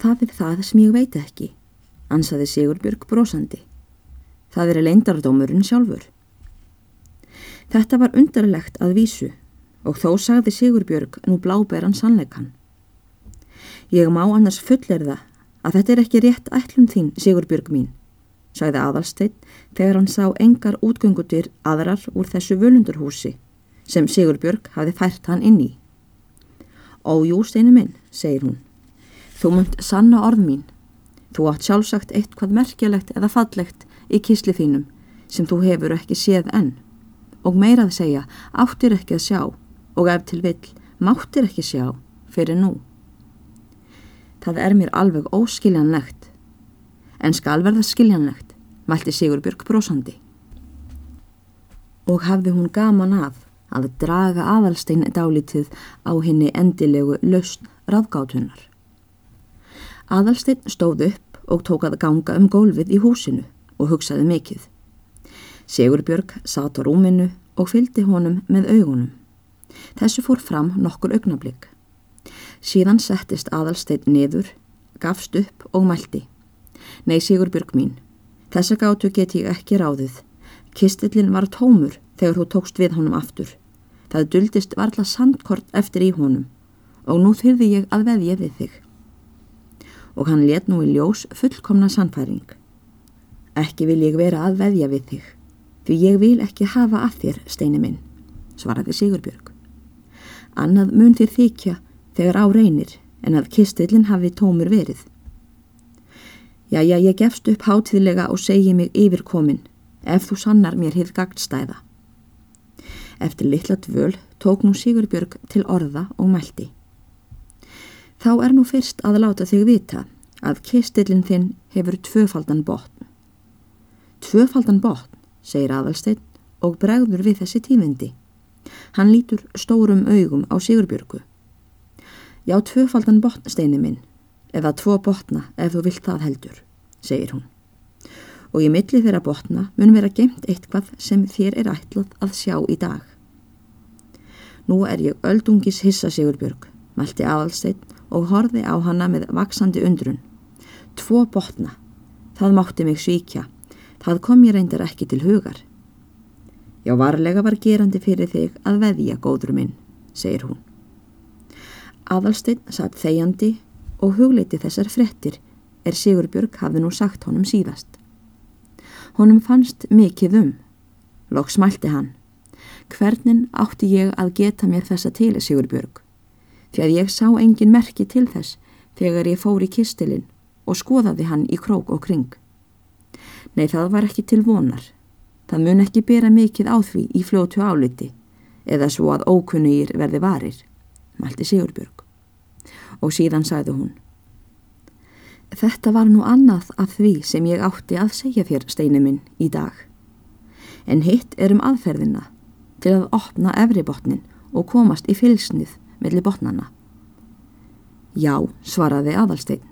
Það er það sem ég veit ekki, ansaði Sigurbjörg brosandi. Það er leindardómurinn sjálfur. Þetta var undarlegt að vísu og þó sagði Sigurbjörg nú bláberan sannleikan. Ég má annars fullerða að þetta er ekki rétt ætlum þín, Sigurbjörg mín, sagði aðalsteinn þegar hann sá engar útgöngutir aðrar úr þessu völundurhúsi sem Sigurbjörg hafi fært hann inn í. Ójú, steinu minn, segir hún. Þú munt sanna orð mín. Þú átt sjálfsagt eitthvað merkjalegt eða fallegt í kísli þínum sem þú hefur ekki séð enn. Og meirað segja, áttir ekki að sjá og ef til vill, máttir ekki sjá fyrir nú. Það er mér alveg óskiljanlegt. En skal verða skiljanlegt, mælti Sigurbjörg brósandi. Og hafði hún gaman af að draga aðalstein dálítið á henni endilegu lausn rafgátunar. Aðalstein stóð upp og tók að ganga um gólfið í húsinu og hugsaði mikið. Sigurbjörg satt á rúminu og fylgdi honum með augunum. Þessu fór fram nokkur augnablík. Síðan settist aðalstein niður, gafst upp og mælti. Nei Sigurbjörg mín, þessa gátu get ég ekki ráðið. Kistillin var tómur þegar þú tókst við honum aftur. Það duldist varla sandkort eftir í honum og nú þyrði ég að veðja við þig. Og hann let nú í ljós fullkomna sannfæring. Ekki vil ég vera að veðja við þig, því ég vil ekki hafa að þér, steini minn, svaraði Sigurbjörg. Annað mun þér þykja þegar á reynir en að kistillin hafi tómur verið. Jæja, ég gefst upp hátíðlega og segi mig yfirkomin ef þú sannar mér hitt gagnstæða. Eftir litla dvöl tók nú Sigurbjörg til orða og mælti. Þá er nú fyrst að láta þig vita að kistillin þinn hefur tvöfaldan botn. Tvöfaldan botn, segir aðalsteinn og bregður við þessi tímindi. Hann lítur stórum augum á Sigurbjörgu. Já, tvöfaldan botn, steini minn, eða tvo botna ef þú vilt það heldur, segir hún og í milli þeirra botna mun vera gemt eitthvað sem þér er ætlað að sjá í dag. Nú er ég öldungis hissa Sigurbjörg, mælti aðalsteinn og horfi á hana með vaksandi undrun. Tvo botna, það mátti mig svíkja, það kom ég reyndar ekki til hugar. Já, varlega var gerandi fyrir þig að veðja, góður minn, segir hún. Aðalsteinn satt þegjandi og hugleiti þessar frettir er Sigurbjörg hafði nú sagt honum síðast. Honum fannst mikið um. Lóks smælti hann. Hvernin átti ég að geta mér þessa til, Sigurbjörg? Því að ég sá engin merki til þess þegar ég fór í kistilinn og skoðaði hann í krók og kring. Nei, það var ekki til vonar. Það mun ekki bera mikið á því í fljótu áliti eða svo að ókunnugir verði varir, mælti Sigurbjörg. Og síðan sagði hún. Þetta var nú annað af því sem ég átti að segja þér, steini minn, í dag. En hitt er um aðferðina til að opna efribotnin og komast í fylgsnið melli botnana. Já, svaraði aðalstein,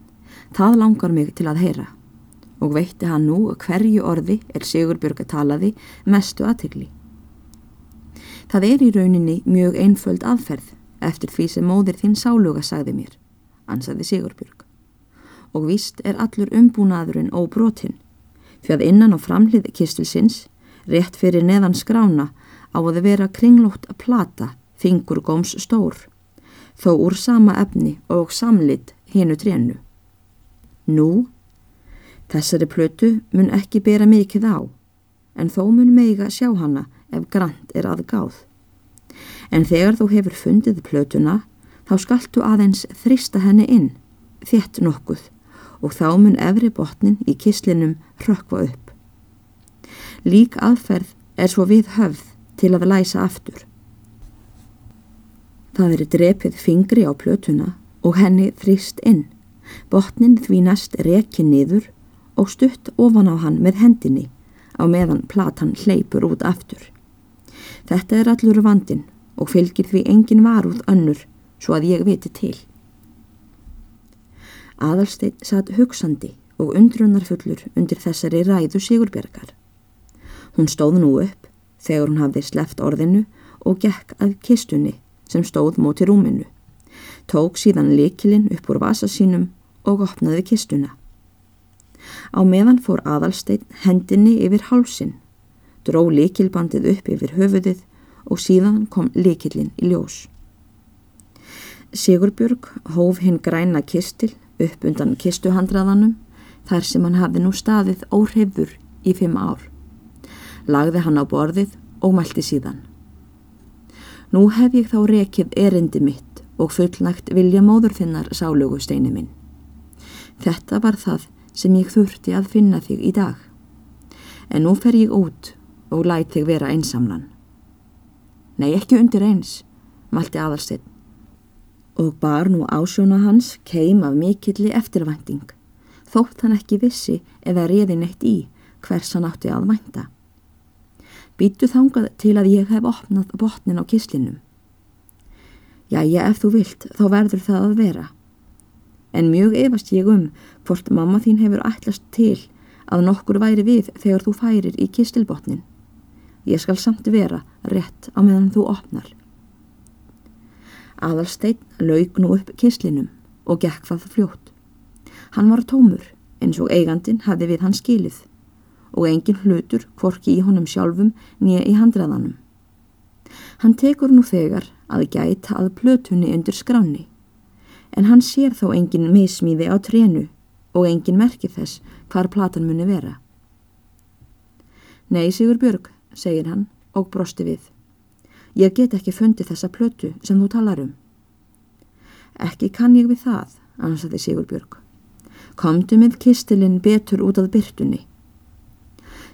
það langar mig til að heyra og veitti hann nú hverju orði er Sigurbjörg að talaði mestu aðtegli. Það er í rauninni mjög einföld aðferð eftir því sem móðir þín sáluga sagði mér, ansaði Sigurbjörg og víst er allur umbúnaðurinn og brotinn því að innan á framhlið kistilsins, rétt fyrir neðan skrána, á að vera kringlótt að plata, fingur góms stór, þó úr sama efni og samlit hinu trénu. Nú, þessari plötu mun ekki bera mikið á, en þó mun meiga sjá hana ef grant er aðgáð. En þegar þú hefur fundið plötuna, þá skaltu aðeins þrista henni inn, þétt nokkuð, og þá mun efri botnin í kislinum rökkva upp. Lík aðferð er svo við höfð til að læsa aftur. Það er drepið fingri á plötuna og henni þrýst inn. Botnin því næst reki niður og stutt ofan á hann með hendinni á meðan platan hleypur út aftur. Þetta er allur vandin og fylgir því engin varúð önnur svo að ég viti til. Aðalstein satt hugsandi og undrunarfullur undir þessari ræðu Sigurbjörgar. Hún stóð nú upp þegar hún hafði sleft orðinu og gekk að kistunni sem stóð móti rúminu. Tók síðan likilinn upp úr vasa sínum og opnaði kistuna. Á meðan fór aðalstein hendinni yfir hálsin, dró likilbandið upp yfir höfuðið og síðan kom likilinn í ljós. Sigurbjörg hóf hinn græna kistil upp undan kistuhandraðanum þar sem hann hafði nú staðið óhrifður í fimm ár. Lagði hann á borðið og mælti síðan. Nú hef ég þá rekið erindi mitt og fullnægt vilja móður þinnar sálugu steinu minn. Þetta var það sem ég þurfti að finna þig í dag. En nú fer ég út og læt þig vera einsamlan. Nei, ekki undir eins, malti aðalstinn. Og bar nú ásjóna hans keim af mikilli eftirvænting, þótt hann ekki vissi eða reði neitt í hvers hann átti að vænta. Býtu þangað til að ég hef opnað botnin á kislinum. Jæja, ef þú vilt, þá verður það að vera en mjög efast ég um hvort mamma þín hefur ætlast til að nokkur væri við þegar þú færir í kistilbotnin. Ég skal samt vera rétt á meðan þú opnar. Aðalsteinn laug nú upp kislinum og gekk það fljótt. Hann var tómur eins og eigandin hafi við hann skilið og engin hlutur kvorki í honum sjálfum nýja í handraðanum. Hann tekur nú þegar að gæta að plötunni undir skráni en hann sér þó engin mismíði á trénu og engin merkir þess hvar platan muni vera. Nei, Sigur Björg, segir hann og brosti við. Ég get ekki fundið þessa plötu sem þú talar um. Ekki kann ég við það, ansaði Sigur Björg. Komdu með kistilinn betur út af byrtunni.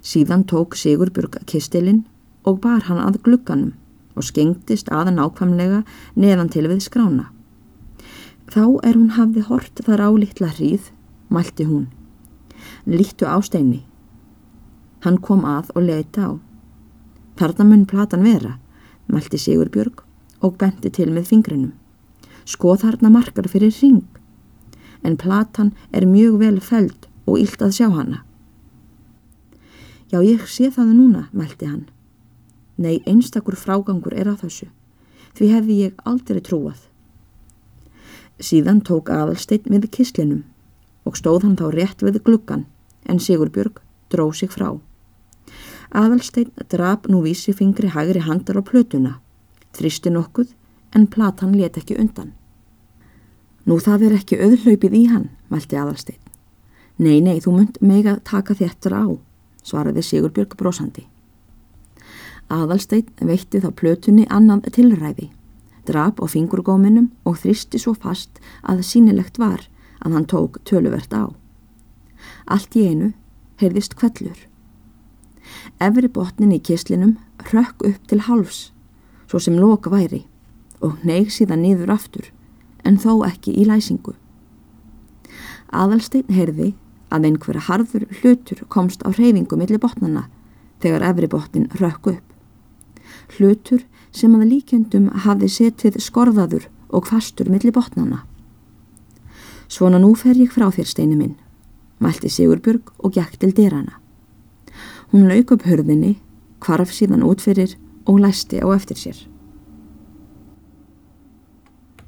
Síðan tók Sigur Björg kistilinn og bar hann að glugganum og skengtist aða nákvæmlega neðan til við skrána. Þá er hún hafði hort þar á litla hríð, mælti hún. Líttu á steini. Hann kom að og leiti á. Þarna mun platan vera, mælti Sigur Björg og benti til með fingrinum. Skoð þarna markar fyrir ring. En platan er mjög vel feld og ílt að sjá hana. Já, ég sé það núna, mælti hann. Nei, einstakur frágangur er á þessu. Því hefði ég aldrei trúað. Síðan tók aðalsteinn við kislinum og stóð hann þá rétt við gluggan en Sigurbjörg dró sig frá. Aðalsteinn drap nú vísi fingri hægri handar á plötuna, þristi nokkuð en platan let ekki undan. Nú það er ekki öðrlaupið í hann, mælti aðalsteinn. Nei, nei, þú munt meg að taka þéttur á, svaraði Sigurbjörg brosandi. Aðalsteinn veitti þá plötunni annan tilræði drap á fingurgóminum og þristi svo fast að sínilegt var að hann tók töluvert á. Allt í einu heyrðist kvellur. Efri botnin í kislinum rökk upp til hálfs, svo sem loka væri, og neig síðan niður aftur, en þó ekki í læsingu. Aðalstein heyrði að einhverja harður hlutur komst á reyfingu millir botnana þegar efri botnin rökk upp. Hlutur sem að líkjöndum hafði setið skorðaður og fastur millir botnana. Svona nú fer ég frá þér steinu minn, mælti Sigurbjörg og gekk til dyrana. Hún lauk upp hörðinni, kvarf síðan út fyrir og læsti á eftir sér.